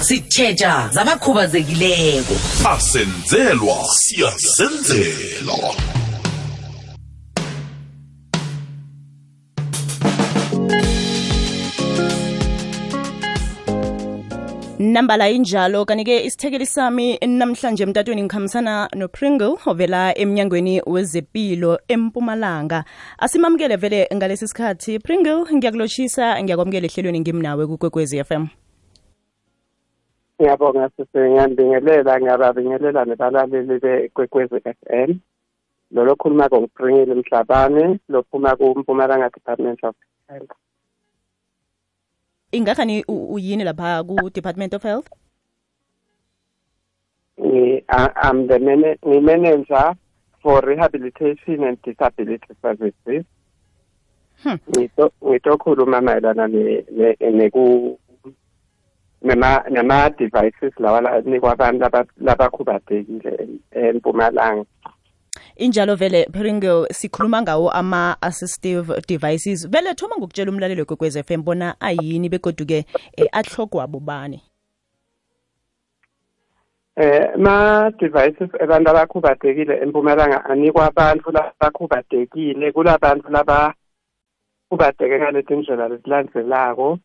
sitshetsha zabakhubazekileko. Asenzelwa siyazenzela nambala injalo kanike isithekeli sami namhlanje emtatweni ngikhambisana nopringle ovela emnyangweni wezepilo empumalanga. Asimamukele vele ngalesi sikhathi. Pringle ngiyakulotshisa ngiyakwamukela ehlelweni ngimnawe kukwekwezi FM ngiyabonga sisi ngiyambingelela ngiyababingelela nebalaleli bekwekwezi FM lo lokhuluma-ko ngipringile mhlabane lophuma kumpumalanga department of health. Ingakhani uyini lapha ku-department of health? I'm the man manager for rehabilitation and disability services. Hmm. ngitokhuluma mayelana neku nema nema devices lawa anikwa abantu laba- labakhubazekile empumalanga. Injalo vele pringle sikhuluma ngawo ama-assistive devices. Vele thoma ngokutshela umlaleli wekwekwez FM bona ayini begoduke eh, ahlogwa bobani? Eh ma devices abantu abakhubazekile empumalanga anikwa abantu labakhubazekile kulabantu laba khubazeke ngalezi ndlela lesilandzelako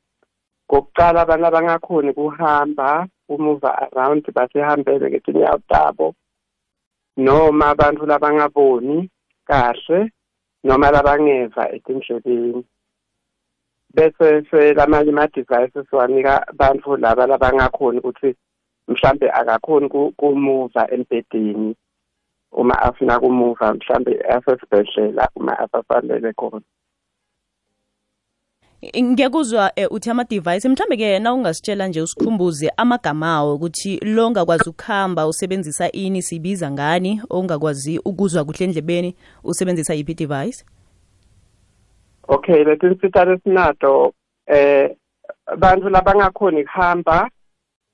kokuqala abantu abangakhoni kuhamba kumove around basehambele ngetinyawo tabo noma abantu labangaboni kahle noma labangeva etindlebeni. Bese selamanye ama-devices wanika abantu laba labangakhoni ukuthi mhlambe akakhoni ku- kumuva embhedeni uma afuna kumuva mhlambe asesibhedlela uma asasalele khona. Ngiyakuzwa eh, uthi ama-device mhlambe-ke na ungasitshela nje usikhumbuze amagama awo ukuthi lo ongakwazi ukuhamba usebenzisa ini sibiza ngani ongakwazi ukuzwa kuhle endlebeni usebenzisa yiphi device okay leti nsita lesinato eh bantu labangakhoni kuhamba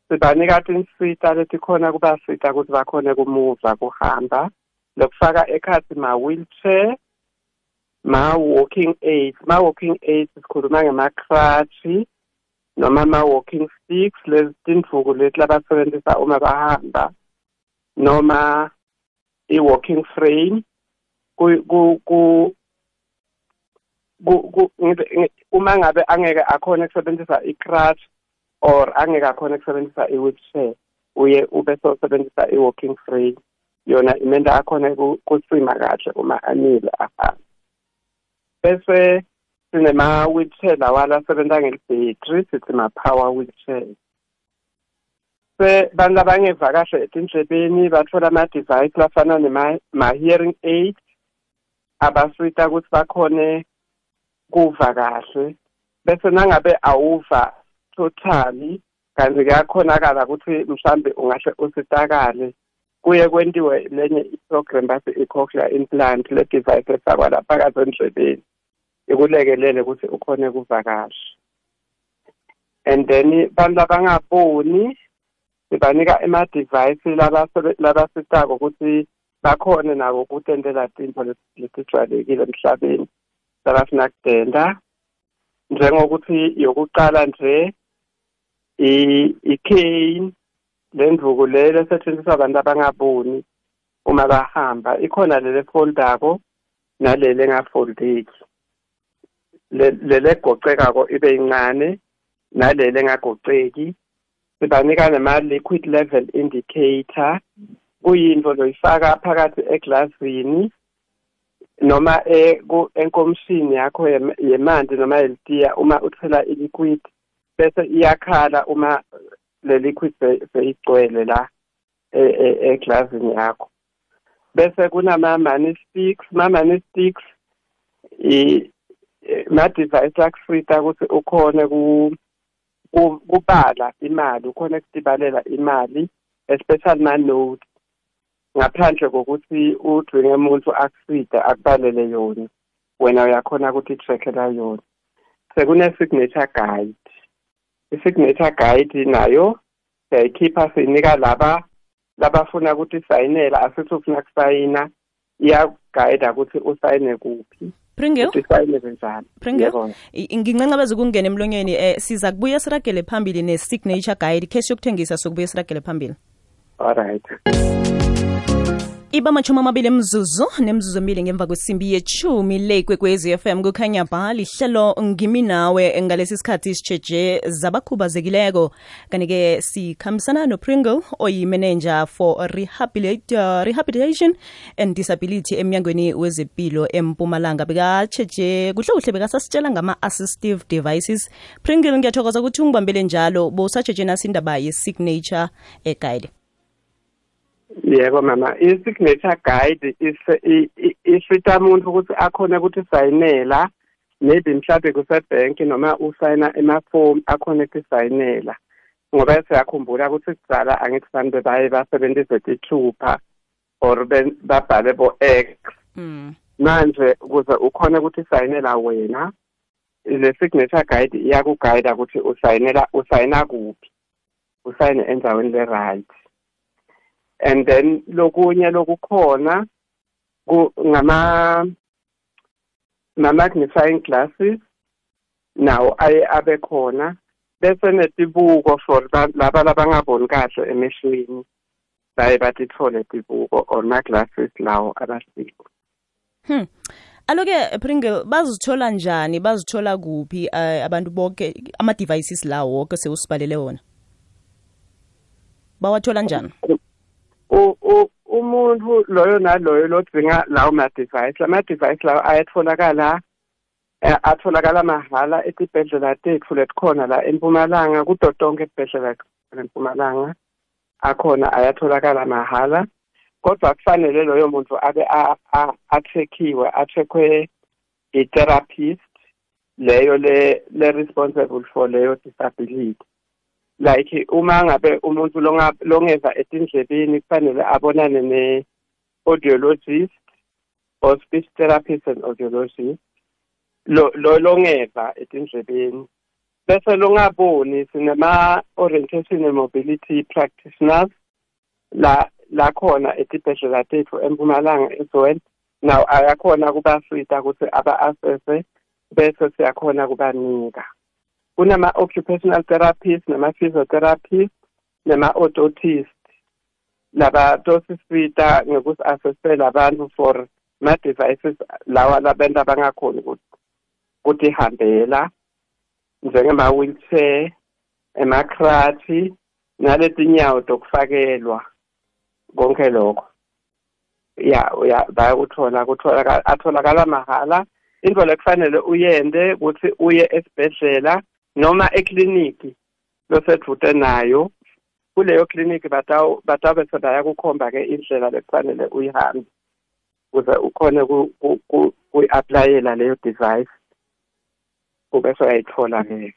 sibanika tinsita letikhona kubasita ukuthi bakhone kumuva kuhamba. Lokufaka ekhathi ma-wheelchair ma-walking aids ma-walking aids sikhuluma ngema-cratch noma ama-walking sticks lezi tindvuku leti labasebenzisa uma bahamba noma i-walking frame. Ku, ku, uma ngabe angeke akhona ukusebenzisa i-crutch or angeke akhona ukusebenzisa i-wheelchair uye ube sosebenzisa i-walking frame. Yona imenda akhona ku- kucima kahle uma anile ahamba bese sinema-wheelchair lawa lasebenza ngelibhetri sithi ma-power wheelchair. Bantu labangeva kahle etindlebeni bathola ama-device lafana nema-hearing aid abasita ukuthi bakhone kuva kahle. Bese nangabe awuva totally kanti kuyakhonakala ukuthi mhlambe ungahle usitakale. Kuye kwentiwe lenye i-program bathi i-cochlear implant le device efakwa lapha kazendlebeni ikulekelele ukuthi ukhone kuva kahle and then bantu labangaboni sibanika labasebe- labasitako ukuthi bakhone nabo ukutendela tinto leti- letijwayelekile emhlabeni labafuna kudenda. Njengokuthi yokuqala nje i-cane lendvuku lelo esetshenziswa abantu abangaboni uma bahamba. Ikhona lele foldako nalele engafoldeki Le- lele egocekako ibe incane nalele engagoceki sibanika nema-liquid level indicator. Kuyinto loyifaka phakathi eglasini noma e- enkomishini yakho yem- yemanti noma yelitiya uma uthela iliquid bese iyakhala uma le liquid se- seyigcwele la e- e- eglasini yakho. Bese kunama money sticks ma money sticks i ma device lakusita ukuthi ukhone ku ku- kubala imali ukhone kudibalela imali especially ma notes ngaphandle kokuthi udwinge umuntu akusida akubalele yona wena uyakhona ukuthi i-trackela yona. Sekune-signature guide. I-signature guide nayo siyayikhipha siyinika laba labafuna ukuthi sayinela asithi ufuna kusayina iyagayida ukuthi usayine kuphi. Ngincancabeza ukungena emlonyeni eh siza kubuya siragele phambili ne-signature guide case yokuthengisa sokubuya siragele phambili. Alright iba machumi amabili emzuzu nemzuzu emibili ngemva kwesimbi yechumi le kwekwezi FM kukhanya ba hlelo ngimi nawe ngalesi sikhathi sitsheje zabakhubazekileko. Kanti-ke sikhambisana nopringle oyimanager for rehabilita, rehabilitation and disability emnyangweni wezempilo empumalanga. Bekatsheje kuhle kuhle bekasasitshela ngama-assistive devices. Pringle ngiyathokoza ukuthi ungibambele njalo. Bowusatsheje nasindaba ye-signature eguide yebo mama. I-signature guide isita umuntu ukuthi akhone ukuthi sayinela maybe mhlawumbe kusebhenki noma usayina emafomu akhone ukuthi sayinela ngoba siyakhumbula ukuthi kudala angithi fanele baye basebenzise tithupha or babhale bo-x. Mm. manje ukuze ukhone ukuthi sayinela wena le signature guide iyakugayida ukuthi usayinela usayina kuphi. Usayine endaweni le-right. And then lokunye lokukhona ku- ngama ma-magnifying glasses nawo aye abe khona. Bese netibuko for ba- laba labangaboni kahle emehlweni baye batithole tibuko or ma-glasses lawo abasikho. Hmm. Aloke Pringle bazithola njani? Bazithola kuphi eh, abantu bonke ama devices lawo wonke sewusibalele wona? Bawathola njani? Umuntu loyo naloyo lodzinga lawo ma-device lama-device lawo ayatholakala eh, atholakala mahhala etibhedlela tetfu letikhona la empumalanga kuto tonke etibhedlela empumalanga akhona ayatholakala mahhala. Kodwa kufanele loyo muntu abe a- a- a-check-iwe a-check-we i-therapist leyo le le responsible for leyo disability. Like uma ngabe umuntu longeva etindlebeni kufanele abonane ne-audiologist or speech therapist and audiologist. Lo lo longeva etindlebeni. Bese longaboni sinema-orientation and mobility practitioners la la khona etibhedlela tethu empumalanga ezoel naw ayakhona kubasita ukuthi aba-assesse bese siyakhona kubanika. Kunama-occupational therapist nama-physiotherapist nama-orthotist. Laba tosisita ngekusi-assessela abantu for ma-devices lawa labantu abangakhoni kutihambela njengema-wheelchair emakrathi naletinyawo tokufakelwa konke lokho. Ya ya bayakuthola kutholakala atholakala mahhala into lekufanele uyende ukuthi uye esibhedlela noma ekliniki losedvute nayo kuleyo kliniki bataw batawube sebayakukhomba ke indlela lekufanele uyihambe ukuze ukhone ku- ku- ku- kuyi-aplayela leyo device ube soyayithola leyo.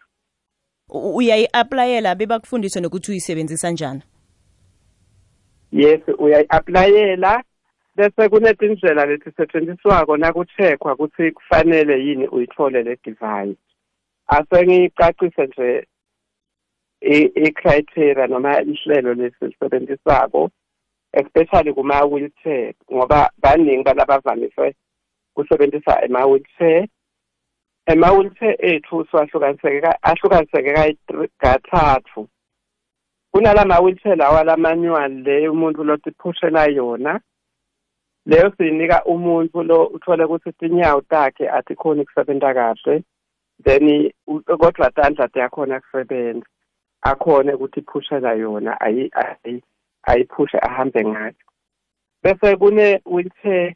Uyayi-aplayela bebakufundise nokuthi uyisebenzisa njani? Yes uyayi-aplayela bese kunetindlela letisetshenziswako naku-checkwa ukuthi kufanele yini uyithole le device. Asengiyicacise nje i-criteria noma ihlelo lesilisebenzisako especially kuma-wheelchair ngoba baningi balabavamise kusebenzisa ema-wheelchair. Ema-wheelchair ethu siwahlukaniseke ka- ahlukaniseke kathathu kunalama-wheelchair lawa lamanyual leyo umuntu lotiphushela yona leyo siyinika umuntu lo uthole ukuthi tinyawo takhe atikhoni kusebenta kahle. Then kodwa tandla tiyakhona kusebenza akhone ukuthi phushela yona ayi- ayi- ayiphushe ahambe ngayo. Bese kune-wheelchair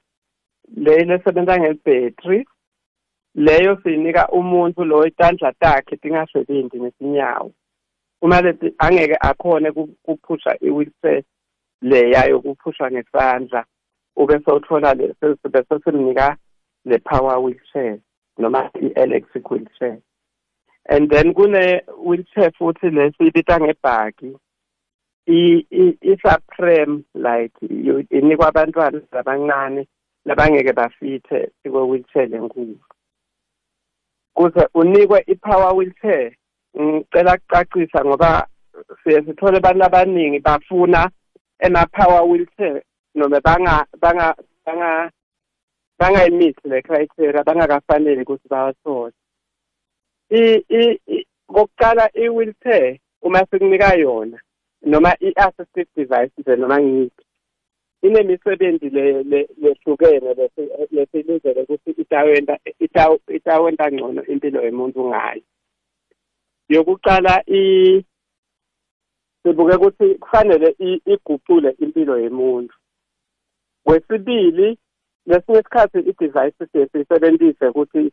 leyo lesebenza ngebhetri leyo siyinika umuntu lo itandla takhe tingasebenzi ngesinyawo uma leti angeke akhone ku- kuphusha i-wheelchair leya yokuphusha ngesandla ube sewuthola bese simnika le power wheelchair. Noma i-electric wheelchair and then kune wheelchair futhi lesiyibita ngebhaki isa-prem like inikwa abantwana labancane labangeke bafithe kwe-wheelchair lenkulu kuze unikwe i-power wheelchair ngicela kucacisa ngoba siye sithole abantu abaningi bafuna ema-power wheelchair noma banga banga banga bangayimithi le criteria bangakafanele ukuthi bawathole. Kokuqala i-wheelchair uma sikunika yona noma i-assistive device nje noma ngiyiphi inemisebenzi le- le- lehlukene lesi- lesilizele ukuthi itawenta itaw- itawenta ngcono impilo yomuntu ngayo. Yokuqala sibuke ukuthi kufanele iguqule impilo yomuntu. Kwesibili lesinye isikhathi i-device siye siyisebenzise ukuthi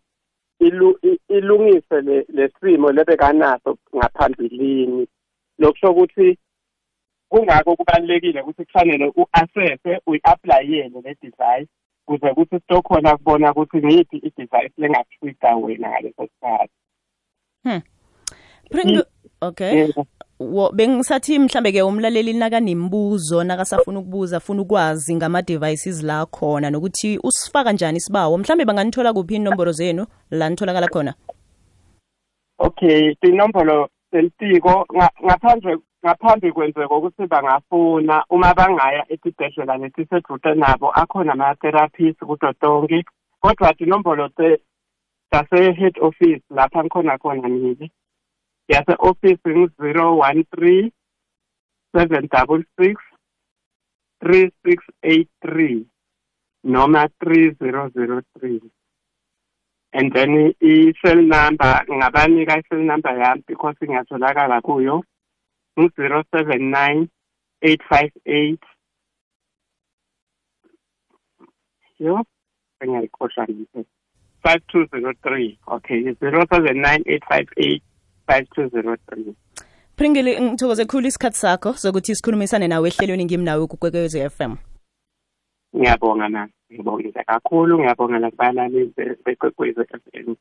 ilungise le- lesimo lebekanaso ngaphambilini. Lokusho ukuthi kungako kubalulekile ukuthi kufanele u-assesse uyi-aplayele le device kuze kuthi sitokhona kubona ukuthi ngiyiphi i-device lengakuhlwida wena ngaleso sikhathi. Pringle okay. Yebo. Bengisathi mhlambe ke umlaleli nakanemibuzo nakasafuna ukubuza afuna ukwazi ngama devices la khona nokuthi usifaka njani isibawo? Mhlambe banganithola kuphi inomboro zenu la nitholakala khona? Okay inombolo selitiko nga- ngaphandle ngaphambi kwenzeka ukuthi bangafuna uma bangaya esibhedlela lesiseduze nabo akhona ama-therapist kuto tonke. Kodwa tinombolo zase-head office lapha ngikhona khona mina seven double six three six eight three noma three zero zero three. And then i-cell number ngabanika i-cell number yami because ngiyatholakala kuyo ngu-zero seven nine eight five eight. Yo engiyayikhohlwa ngise five two zero three. Okay zero seven nine eight five eight five two zero three. Pringle ngithokoze khulu isikhathi sakho sokuthi sikhulumisane nawe ehlelweni ngimnawe kukwekwezi FM ngiyabonga na ngibongile kakhulu. Ngiyabonga nakubalaleli bekwekwezi f m.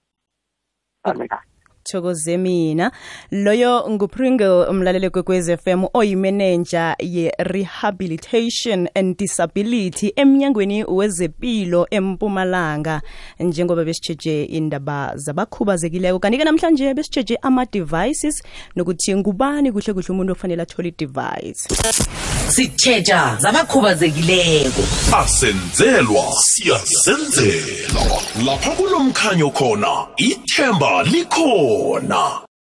Baleka. thokoze mina. Loyo ngupringle umlaleli kwekwez fm oyimenenja ye-rehabilitation and disability emnyangweni wezepilo empumalanga. Njengoba besitsheje indaba zabakhubazekileko kanti-ke namhlanje besitsheje ama-devices nokuthi ngubani kuhle kuhle umuntu ofanele athole i-device. Sitjheja zabakhubazekileko. Asenzelwa siyasenzela lapha kulomkhanyo khona ithemba likhona or not.